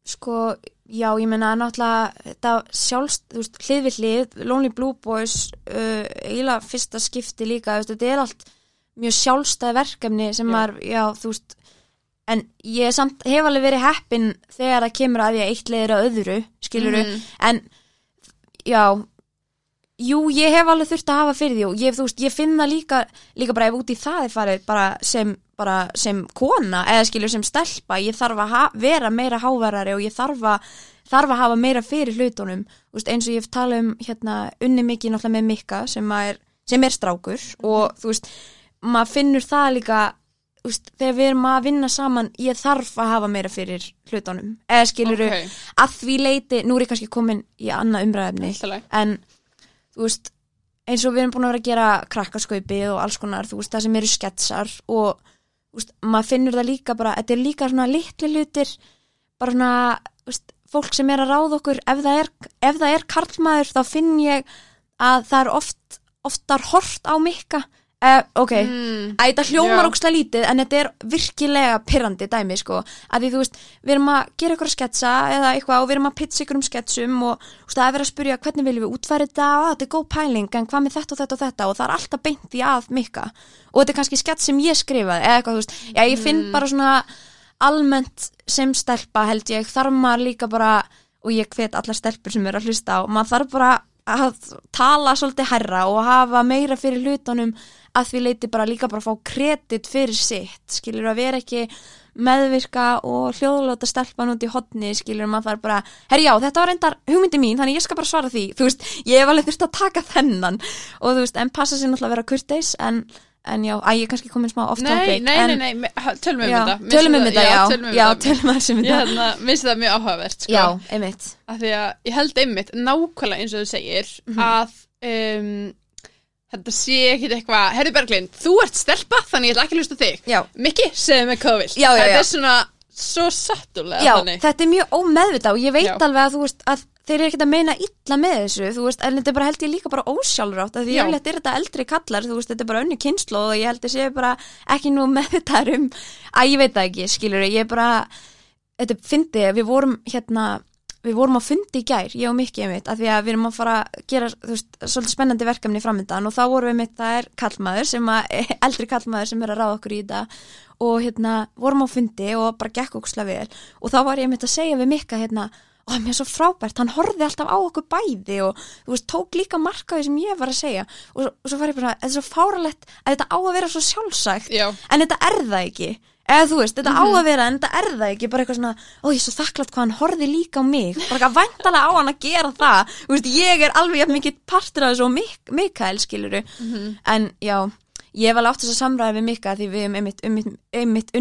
Sko, já, ég meina náttúrulega þetta sjálfst, þú veist, hlið við hlið, Lonely Blue Boys, uh, eiginlega fyrsta skipti líka, þú veist, þetta er allt mjög sjálfstæð verkefni sem Já. maður, já, þú veist, en ég samt hef alveg verið heppin þegar það kemur að að eitt leiðir að öðru, skiluru, Mhm. en já, jú, ég hef alveg þurft að hafa fyrir því og ég, veist, ég finn það líka, líka bara ef út í það er farið bara sem, bara sem kona eða skilur sem stelpa, ég þarf að vera meira hávarari og ég þarf að þarf að hafa meira fyrir hlutunum. Veist, eins og ég hef talað um hérna, unni mikið náttúrulega með Mikka sem er, sem er strákur og þú veist, maður finnur það líka veist, þegar við erum að vinna saman ég þarf að hafa meira fyrir hlutunum. Eða skiluru Ok. að því leiti, nú er ég kannski komin í annað umræðefni en þú veist eins og við erum búin að vera að gera krakkaskaupið og alls konar, þú veist, það sem eru sketsar og veist, maður finnur það líka bara, þetta er líka svona litli hlutir bara svona, veist, fólk sem er að ráða okkur, ef það er, ef það er karlmaður þá finn ég að það er oft oftar hort á mikka uh, ok, mm. Æ, þetta hljómar ókslega lítið en þetta er virkilega pirrandi dæmi sko, að því þú veist, við erum að gera ykkur að sketsa eða eitthvað og við erum að pitcha ykkur um sketsum og veist, það er verið að spyrja hvernig viljum við útfæra þetta, að þetta er góð pæling en hvað með þetta og þetta og þetta? Og það er alltaf beint í að mikka. Og þetta er kannski skets sem ég skrifaði eða eitthvað, þú veist, já ég finn bara svona almennt sem stelpa held ég, þarf maður líka bara og ég hvet allar stelpur sem eru að hlusta á maður þarf bara að tala svolítið herra og hafa meira fyrir hlutunum að því leiti bara líka bara að fá kredit fyrir sitt, skilur að vera ekki meðvirka og hljóðlóta stelpan út í hotni, skilur maður þarf bara, herri já, þetta var reyndar hugmyndi mín þannig ég skal bara svara því, þú veist ég hef alveg þurft að taka þennan og þú veist, en passa sér náttúrulega að vera kurteis en, en já, að ég er kannski komin smá off Nei, topic nei, nei, nei, ha- tölum um já, þetta Mér tölum um finnst þetta, já, tölum um já, þetta. tölum um Ég þetta hérna, minnst það mjög áhugavert sko. já, einmitt að því að ég held einmitt nákvæmlega eins og þú segir Mhm. að um, þetta sé ekkit eitthvað Herri Berglind, þú ert stelpa þannig ég ætla ekki að hlusta á þig já, Mikki, segðu mig hvað þú vilt Já, já, Þetta já. er svona svo sattulega Já, þannig þetta er mjög ómeðvitað og ég veit Já. alveg að þú veist að þeir eru ekkert að meina illa með þessu. Þú veist, en þetta er bara held ég líka bara ósjálfrátt að því yfirleitt er þetta eldri kallar þú veist, þetta er bara önnu kynslu og ég held að sé bara ekki nú meðvitað um að ég veit það ekki, skilur ég er bara þetta fyndi, við vorum hérna við vorum á fundi í gær, ég og Mikki einmitt, að því að við erum að fara að gera þú veist, svolítið spennandi verkefni framöndan og þá vorum við mitt, það er kallmaður sem að, eldri kallmaður sem er að ráða okkur í þetta og hérna, vorum á fundi og bara gekk okkur slag vel og þá var ég mitt að segja við Mikka hérna, ó, mér er svo frábært, hann horfði alltaf á okkur bæði og þú veist, tók líka markaði sem ég var að segja. Og, og svo var ég bara, þetta er svo fáralegt að þetta á að vera svo sjálfsagt Já, en þetta er það ekki. Eða þú veist, þetta á að vera en þetta er það ekki. Bara eitthvað svona, ó ég er svo þakklátt hvað hann horfði líka á mig, bara eitthvað væntalega á hann að gera það, þú veist, ég er alveg mikið partur af þessu og Mik Mikael skiluru, en já ég hef alveg átt þess að samræða við Mika því við hefum einmitt, einmitt, einmitt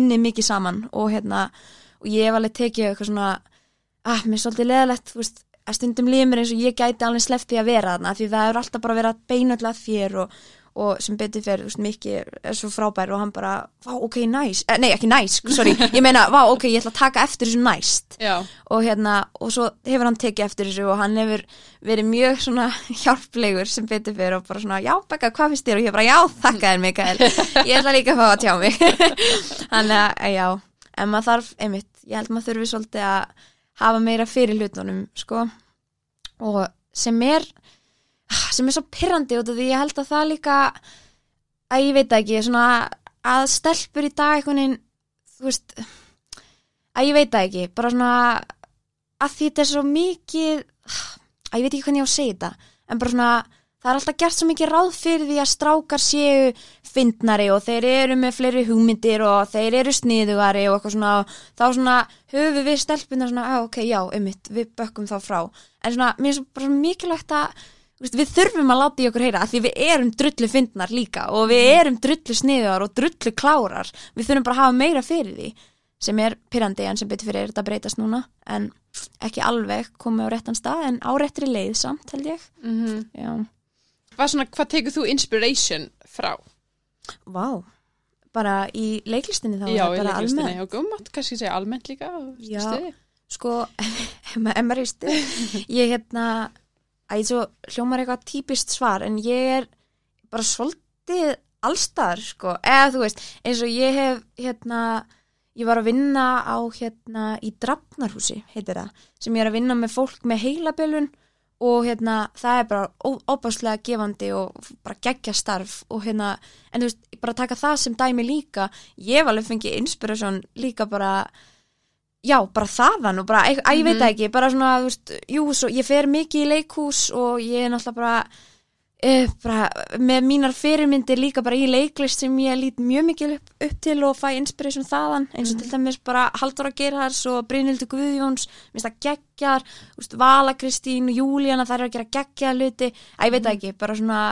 ah, mér er svolítið leðalegt, þú veist, að stundum líður mér eins og ég gæti alveg sleppt því að vera þarna því það er alltaf bara að beina alltaf þér og, og sem betur fyrir, þú veist, Mikki er svo frábær og hann bara, vá, ok, næs eh, nei, ekki næs, sorry, ég meina, vá, ok, ég ætla að taka eftir þessu næst. Já, og hérna, og svo hefur hann tekið eftir þessu og hann hefur verið mjög svona hjálplegur sem betur fyrir og bara svona, já, Becca, hvað finnst þér? Og ég bara, já, þakka þér, Mikael. Ég ætla líka að fá að tjá mig. Að, já, en maður þarf einmitt, ég held maður þurfi svolítið að hafa meira fyrir hlutunum, sko. Og sem er sem er svo pirrandi út af því ég held að það líka að ég veit ekki, svona að stelpur í dag einhvern veginn, þú veist að ég veit ekki, bara svona að því þetta er svo mikið að ég veit ekki hvernig ég á að segja þetta en bara svona, það er alltaf gert svo mikið ráð fyrir því að strákar séu fyndnari og þeir eru með fleiri hugmyndir og þeir eru sniðugari og eitthvað svona, þá svona höfum við stelpuna svona, að ok, já, einmitt við bökkum þá frá, en svona mér er svo bara mikilvægt að við þurfum að láta í okkur heyra því við erum drullu fyndnar líka og við erum drullu sniðugar og drullu klárar. Við þurfum bara að hafa meira fyrir því sem er pyrrandi en sem betur fyrir þetta breytast núna. En ekki alveg komið á réttan stað en á réttri leið samt held ég. Mm já, Hvað, svona, hvað tekur þú inspiration frá? vá bara í leiklistinni þá já, í bara leiklistinni almennt og góðmátt, kannski segja almennt líka Já. stuði. sko, ef ma- ef maður í stuð ég hérna að ég svo hljómar eitthvað típist svar en ég er bara svolítið allstar sko, eða þú veist eins og ég hef hérna ég var að vinna á hérna í Drafnarhúsi, heitir það sem ég er að vinna með fólk með heilabilun og hérna það er bara óbáslega gefandi og bara geggja starf og hérna, en þú veist, bara taka það sem dæmi líka, ég hef alveg fengið inspiration líka bara já, bara þaðan og bara, að ég veit Mhm. ekki, bara svona, þú veist, jú, svo ég fer mikið í leikhús og ég er náttúrulega bara, uh, bara með mínar fyrirmyndir líka bara í leiklist sem ég lít mjög mikið upp, upp til og fæ inspiration þaðan, eins og til dæmis bara Halldóra Gerhards og Brynhildur Guðjóns. Minnst það geggjar, þú veist, Vala Kristín og Júlíana, þær eru að gera geggja hluti, að ég veit það ekki, bara svona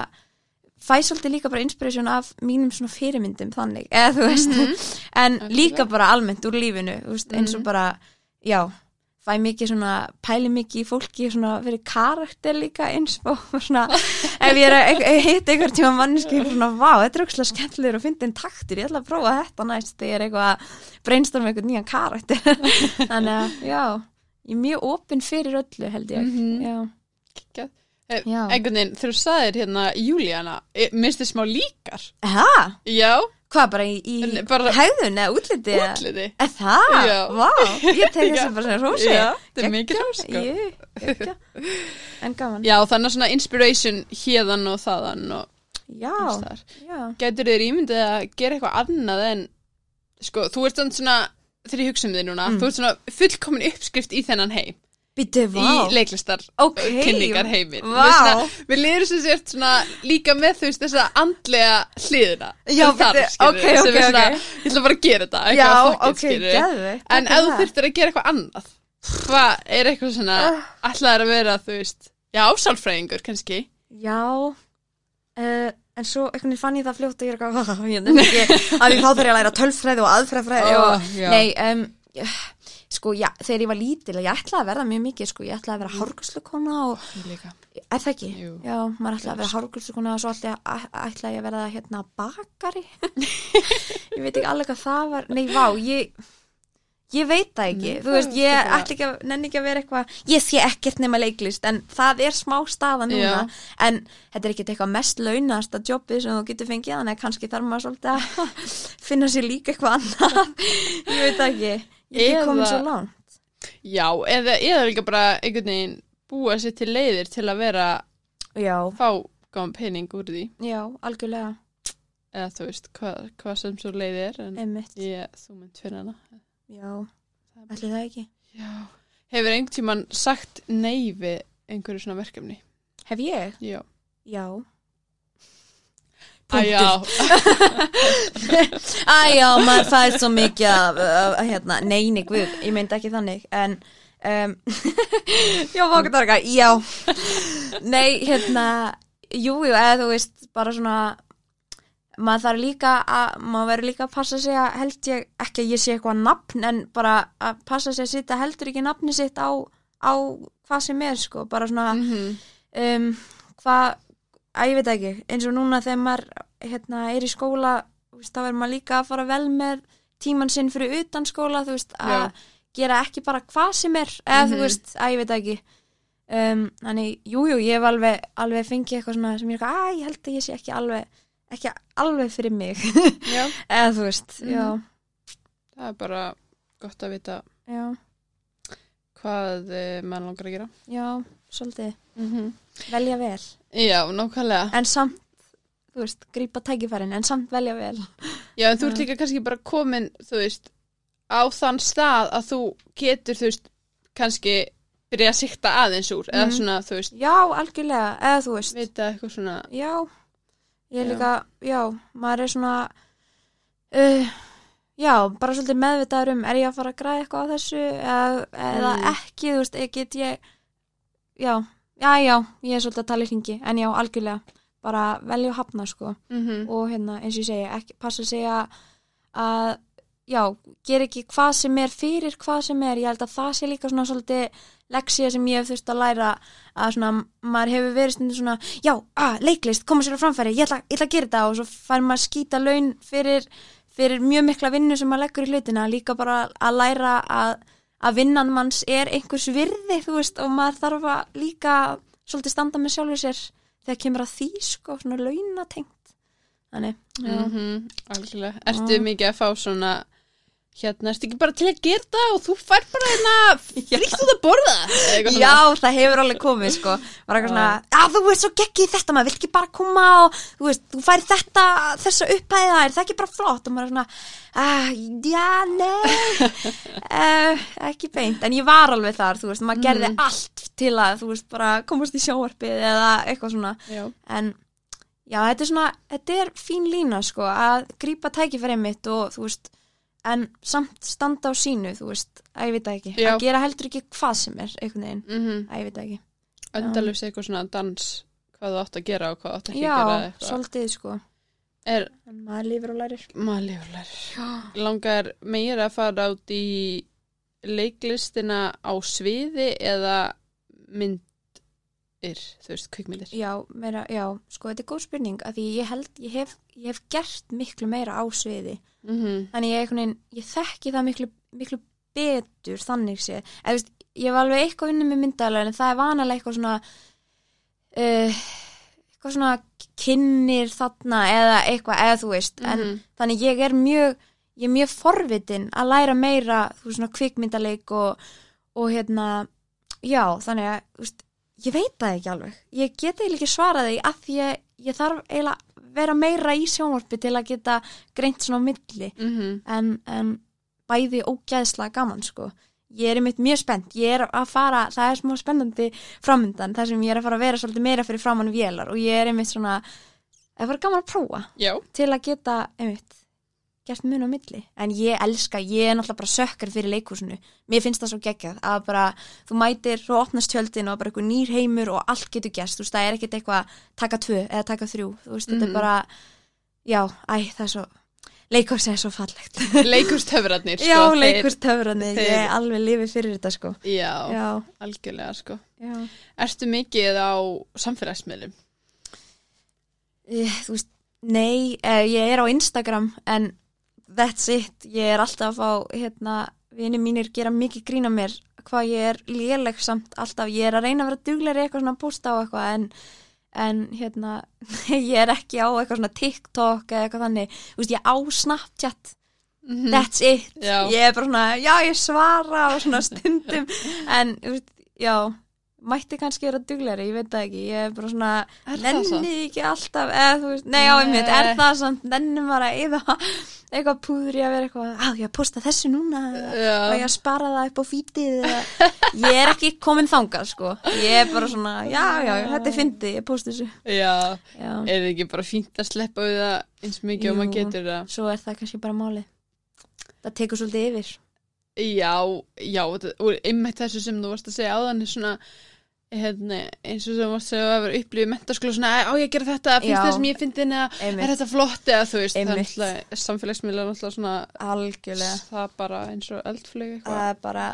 fæ svolítið líka bara inspiration af mínum svona fyrirmyndum þannig, eða þú veist. En líka bara almennt úr lífinu veist, eins og bara, já fæ mikið svona, pæli mikið í fólki svona fyrir karakter líka eins og svona, ef ég er að að hitta einhver tíma manneski svona, vá, þetta er aukslega skemmtilegur og fyndi en taktur ég ætla að prófa þetta næst þegar ég er eitthvað að brainstorma einhvern nýjan karakter þannig að, já ég er mjög opinn fyrir öllu held ég Geggjað. Eh, Já. einhvern veginn, þú sagðir hérna Júlíana, eh, minnst þið smá líkar Ha? já, Hvað, bara í, í bara- hegðun eða útliti? eða- útliti Er það? Já. Vá, ég tek Já. þessu bara sem rósi Já, þetta er mikið rós, sko. Jú, ekki En gaman já, þannig svona inspiration hérðan og þaðan og Já, já Gætur þér ímyndið að gera eitthvað annað en sko, þú ert svona þegar ég hugsa um þig núna, Mm. þú ert svona fullkomin uppskrift í þennan heim Býttu, vá í leiklistar Ok, kynningar heimin Vá. við liður sem sért líka með þú veist þessa andlega hliðina Já, Þar, bíddu, skilurðu, ok, sem ok, er svona, ég ætla bara að gera þetta Já, eitthvað skilurðu. geðveikt en ef þú þurftir að gera eitthvað annað hvað er eitthvað svona Ah. ætlaðir að vera þú veist já, sálfræðingur kannski Já uh, En svo veginn fann ég það fljótt að ég er eitthvað Ég að ég fá þeirra að læra tölfræði og aðfræðfræði Ó, og, já. Nei, um, sko, já, þegar ég var lítil ég ætlaði að verða mjög mikið, sko, ég ætlaði að vera hárgurslukona og, er það ekki? Jú. Já, maður ætlaði að vera hárgurslukona og svo ætlaði, ég að verða hérna bakari. Ég veit ekki alveg hvað það var. Nei, vá, ég Ég veit það ekki, Nei, þú veist, ég ætla ekki að, nenni ekki að vera eitthvað, ég sé ekkert nema leiklist, en það er smá staða núna, Já. en þetta er ekkert eitthvað mest launast að jobbið sem þú getur fengið, þannig að kannski þarf maður svolítið að finna sér líka eitthvað annað, ég veit það ekki, ég er komin svo langt. já, eða, eða líka bara einhvern veginn búa sér til leiðir til að vera Já, fá gáðan pening úr því já, algjörlega, eða þú veist hvað, hvað sem svo leiði er en ég, þú mynd fyrir hana já, ætli það ekki. já. hefur einhvern tímann sagt nei við einhverju svona verkefni Hef ég? já, Já. Æ, já. Æjá, maður fær svo mikið af, af hérna, neini, guð, ég myndi ekki þannig, en um, já, fókut var eitthvað, já, nei, hérna, jú, jú, eða þú veist, bara svona, maður þarf líka að, maður verður líka að passa sig að held ég, ekki að ég sé eitthvað nafn, en bara að passa sig að sitja heldur ekki nafni sitt á, á hvað sem er, sko, bara svona, Mhm. um, hvað, að ég veit ekki, eins og núna þegar maður hérna, er í skóla, veist, þá er maður líka að fara vel með tíman sinn fyrir utan skóla, veist, að Já. gera ekki bara hvað sem er, eða þú Mhm. veist, að ég veit ekki. Um, þannig, jújú, jú, ég hef alveg, alveg fengið eitthvað svona sem ég er að ég held að ég sé ekki alveg, ekki alveg fyrir mig, eða þú veist, Mhm. já, það er bara gott að vita já, hvað uh, mann langar að gera. Já, svolítið, mm velja vel, já, nákvæmlega en samt, þú veist, grípa tækifærin, en samt velja vel. já, en þú ert líka kannski bara komin þú veist, á þann stað að þú getur, þú veist kannski byrja að sikta aðeins úr eða Mhm. svona, þú veist, Já, algjörlega, eða þú veist, vita eitthvað svona Já, ég er Já. líka, já, maður er svona, uh, já, bara svolítið meðvitaður um, er ég að fara að græða eitthvað á þessu eða, eða Mm. ekki, þú veist, get ég, já, já, já, ég er svolítið að tala í hringi, en já, algjörlega, bara velja og hafna, sko, mm og hérna, eins og ég segi, ekki, passa að segja að, já, ger ekki hvað sem er fyrir hvað sem er, ég held að það sé líka svona svolítið leksía sem ég hef þurft að læra að svona, maður hefur verið stundin svona, já, að, leiklist, koma sér á framfæri ég ætla, ég ætla að gera þetta. Og svo fær maður skýta laun fyrir, fyrir mjög mikla vinnu sem maður leggur í hlutina, líka bara að læra að, að vinnan manns er einhvers virði, þú veist, og maður þarf að líka svolítið standa með sjálfur sér þegar kemur að því, sko, svona launatengt þannig, já, -hmm. Já. mikið að fá svona hérna, ertu ekki bara til að gera það og þú fær bara hérna fríkt út að borða? Já, það hefur alveg komið sko. Var eitthvað svona, að þú veist svo geggið þetta maður Vilt ekki bara koma og þú veist Þú fær þetta, þessa upphæða Er það ekki bara flott? Og maður er svona ah, Já, nei. Uh, Ekki beint, en ég var alveg þar Þú veist, maður gerði Mhm. allt Til að, þú veist, bara komast í sjóarpið Eða eitthvað svona. Já. En já, þetta er svona Þetta er fín lína sko Að grípa tækifærið mitt og þú veist En samt standa á sínu, þú veist Að ég veit ekki, Já. að gera heldur ekki hvað sem er Einhvern veginn Mm Æ, ég veit ekki. Endalus eitthvað svona dans hvað þú átt að gera og hvað þú átt ekki Já, að gera eitthvað svolítið sko. er maður lifir og lærir. maður lifurlegur langar meira að fara át í leiklistina á sviði eða myndir þú veist, kvikmyndir Já, meira, já, sko, þetta er góð spurning að því ég held, ég hef, ég hef gert miklu meira á sviði. Mm -hmm. Þannig ég, veginn, ég þekki það miklu, miklu betur þannig séð. Eða, þú veist, ég var alveg eitthvað unnið með myndalega en það er vanalega eitthvað svona uh, eitthvað svona kynir þarna eða eitthvað, eða þú veist en Mhm. þannig ég er mjög ég er mjög forvitin að læra meira þú veist svona kvikmyndaleik og, og hérna, já þannig að, veist, ég veit það ekki alveg ég get eiginlega ekki svarað því að ég, ég þarf eiginlega vera meira í sjónvarpi til að geta greint svona á milli. Mhm. en, en bæði ógæðslega gaman sko. Ég er einmitt mjög spennt, ég er að fara það er smá spennandi framundan þar sem ég er að fara að vera svolítið meira fyrir framann vélar og ég er einmitt svona að fara gaman að prófa Já, til að geta einmitt gert mun á milli, en ég elska ég er náttúrulega bara sökkar fyrir leikhúsinu mér finnst það svo geggjað að bara þú mætir og opnast tjöldin og bara eitthvað nýr heimur og allt getur gæst, þú veist, það er ekkert eitthvað taka tvö eða taka þrjú, þú veist, þetta Mhm. er bara já, æ, það er svo leikhús er svo fallegt leikustöfrarnir sko, Já, þeir- ég er alveg lifið fyrir þetta sko. Já, Já, algjörlega sko já. Ertu mikið á samfélagsmiðlum? Þú veist, nei, eh, ég er á Instagram en that's it, ég er alltaf að fá, hérna, vini mínir gera mikið grína mér hvað ég er léleg samt alltaf, ég er að reyna að vera duglegri eitthvað svona að posta á eitthvað en, en hérna, ég er ekki á eitthvað svona TikTok eða eitthvað þannig, þú veist, ég á Snapchat. Mhm. that's it, Já. ég er bara svona já ég svara og svona stundum. En þú veist, já mætti kannski vera duglegri, ég veit það ekki. Ég er bara svona, Er nenni ekki alltaf eða þú veist, nei já einmitt, er það samt nenni bara eða eitthvað púður ég að vera eitthvað, á ég að posta þessu núna Já. og ég að spara það upp á fítið ég er ekki komin þangað sko, ég er bara svona já já, þetta er fyndið, ég posta þessu. Já, já, er það ekki bara fínt að sleppa við það eins mikið og Jú. maður getur það? svo er það kannski bara máli það tekur svolítið yfir. Já, já, þetta- og einmitt þessu sem þú varst að segja áðan er svona hérna, eins og þú varst að að vera upplýðið mentaskóla svona, á ég að gera þetta, finnst það sem ég fyndi eða er þetta flott? Eða þú veist, er Einmitt. náttúrulega samfélagsmiðla náttúrulega svona, algjörlega. Það er bara eins og eldflög eitthvað, það er bara,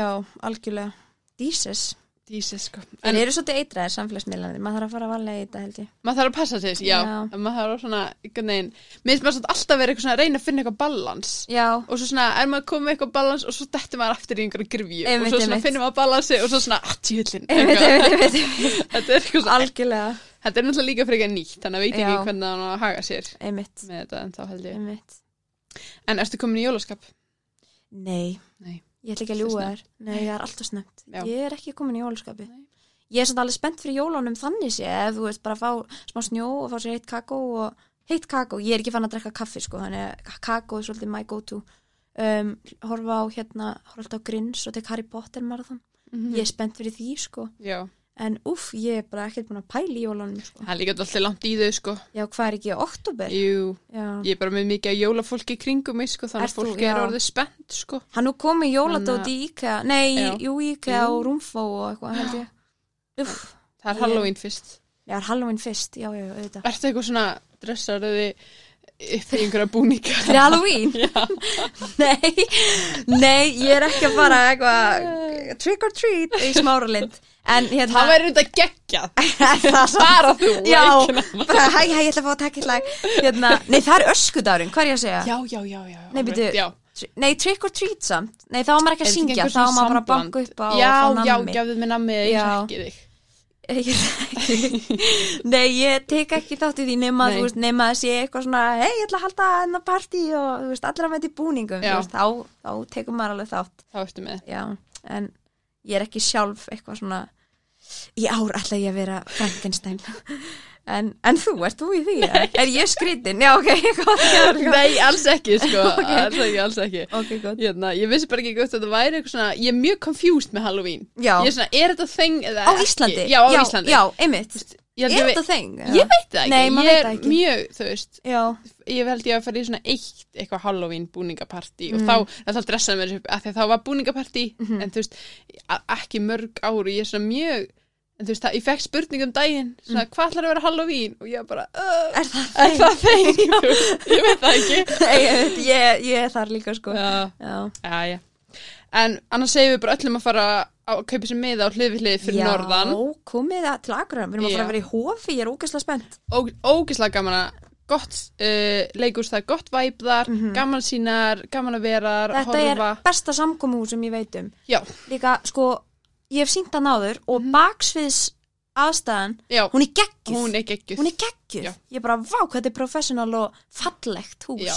já, algjörlega. Jesus, dísis sko. En eru svolítið eitraðir samfélagsmiðlanir maður þarf að fara að valega í þetta held ég. Maður þarf að passa þess, já, Já. en maður þarf að svona, einhvern veginn, mér finnst maður samt alltaf verið eitthvað svona að reyna að finna eitthvað balans já, og svo svona er maður komið með eitthvað balans og svo dettur maður aftur í einhverju grifju og Einmitt, svo svona einmitt. finnum maður balansi og svo svona, ah, tjöllin einmitt, einmitt, einmitt, þetta er eitthvað svona, algjörlega, þetta er náttúrulega líka frekar nýtt þannig að veit Já. ekki hvernig það á að haga sér einmitt, með þetta en þá held ég. Einmitt. En ertu komin í jólaskap? nei, Nei. Ég ætla ekki að Svo ljúga þér. Nei, ég er alltaf snögt ég er ekki komin í jólaskapi. Ég er samt alveg spennt fyrir jólunum þannig sé ef þú veist bara að fá smá snjó og fá sér heitt kakó og heitt kakó, ég er ekki fann að drekka kaffi sko, þannig að kakó er svolítið my go to um, horfa á hérna horfa á Grins og tek Harry Potter marathon. Mm ég er spennt fyrir því sko. Já, en uff, ég er bara ekkert búin að pæla í jólunum sko. það er líka alltaf langt í þau sko já, hvað er ekki oktober? Jú, já. ég er bara með mikið jólafólki kringum mig sko, þannig að þú- fólk er já. orðið spennt sko hann nú komið jóladót Þannig í IKEA nei, Já. jú, IKEA og Rúmfó og eitthvað held ég uff, það er Halloween fyrst já, er Halloween fyrst já, já, já, auðvitað Ertu eitthvað svona dressaraði upp í einhverja búninga? Fyrir Halloween? nei, nei, ég er ekki að fara eitthvað trick or treat í smáralind En hérna Það væri er það svo Bara þú Já, bara hæ, hæ, ég ætla að fá að taka eitt lag. Hérna, Nei, það er öskudárinn, hvað er ég að segja? Já, já, já, já Nei, byrju, Já, Nei, trick or treat samt. Nei, þá á maður ekki að syngja Þá svona maður bara að banka upp á Já, já, nammi. gefðu mér nammið Ég Já. þekki þig. Nei, ég tek ekki þátt í því nema, að sé eitthvað svona hei, ég ætla að halda enna partí og veist, allir að mæta í búningum. Veist, þá, þá tekur maður alveg þátt. Þá með. En ég er ekki sjálf eitthvað svona í ár ætla ég að vera Frankenstein en, en þú, ert þú í því? eða? Er ég skrítin? Já, ok, gott. Nei, alls ekki, sko Alls ekki, alls ekki Ok, gott Hérna, ég vissi bara ekki gott að þetta væri eitthvað svona Ég er mjög confused með Halloween Já, Ég er svona, er þetta þeng eða á ekki? Íslandi Já, á já, Íslandi Já, einmitt Er þetta þeng? Ég veit það ekki Nei, Ég er það ekki. mjög, þú veist Já, ég held ég að fara í svona eitt eitthvað Halloween búningapartí Mm. og þá, það þá dressaði mér upp að þá var búningapartí Mhm. en þú veist, ekki mörg ár og ég er svona mjög en þú veist, það, ég fekk spurning um daginn svona, hvað ætlar að vera Halloween? Og ég bara, uh, Mm. er það þeng ég veit það ekki. Ég, ég, ég er þar líka sko. Já, Já, já, en annars segjum við bara öllum að fara að kaupa sér miða á hlið við hlið fyrir norðan. Já, komið til Akureyrar, við erum að fara að vera í hofi, ég er ógæslega spennt. Og ógislega gaman að gott uh, leikurs, það gott væp þar Mhm. gaman sínar, gaman að vera Þetta horfa, er besta samkomu sem ég veit um. Já, Líka, sko, ég hef sínt hann áður og mm -hmm. baksviðs aðstæðan, já. hún er geggjur hún er geggjur, hún er geggjur. ég er bara vá hvað þetta er professional og fallegt hús. Já,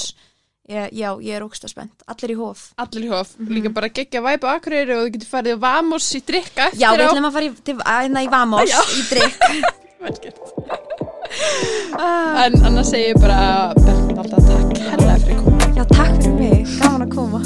ég, já, ég er ógst að spennt. Allir í hóf, allir í hóf. Mm -hmm. líka bara geggja væp á akkurir og þú getur farið á Vamos í drikka eftir já, á já, við ætlum að fara í, til, að, hérna, í Vamos já. í drikka en annars segir ég bara Bernd alltaf takk, hella fyrir koma já, takk fyrir mig, gaman að koma.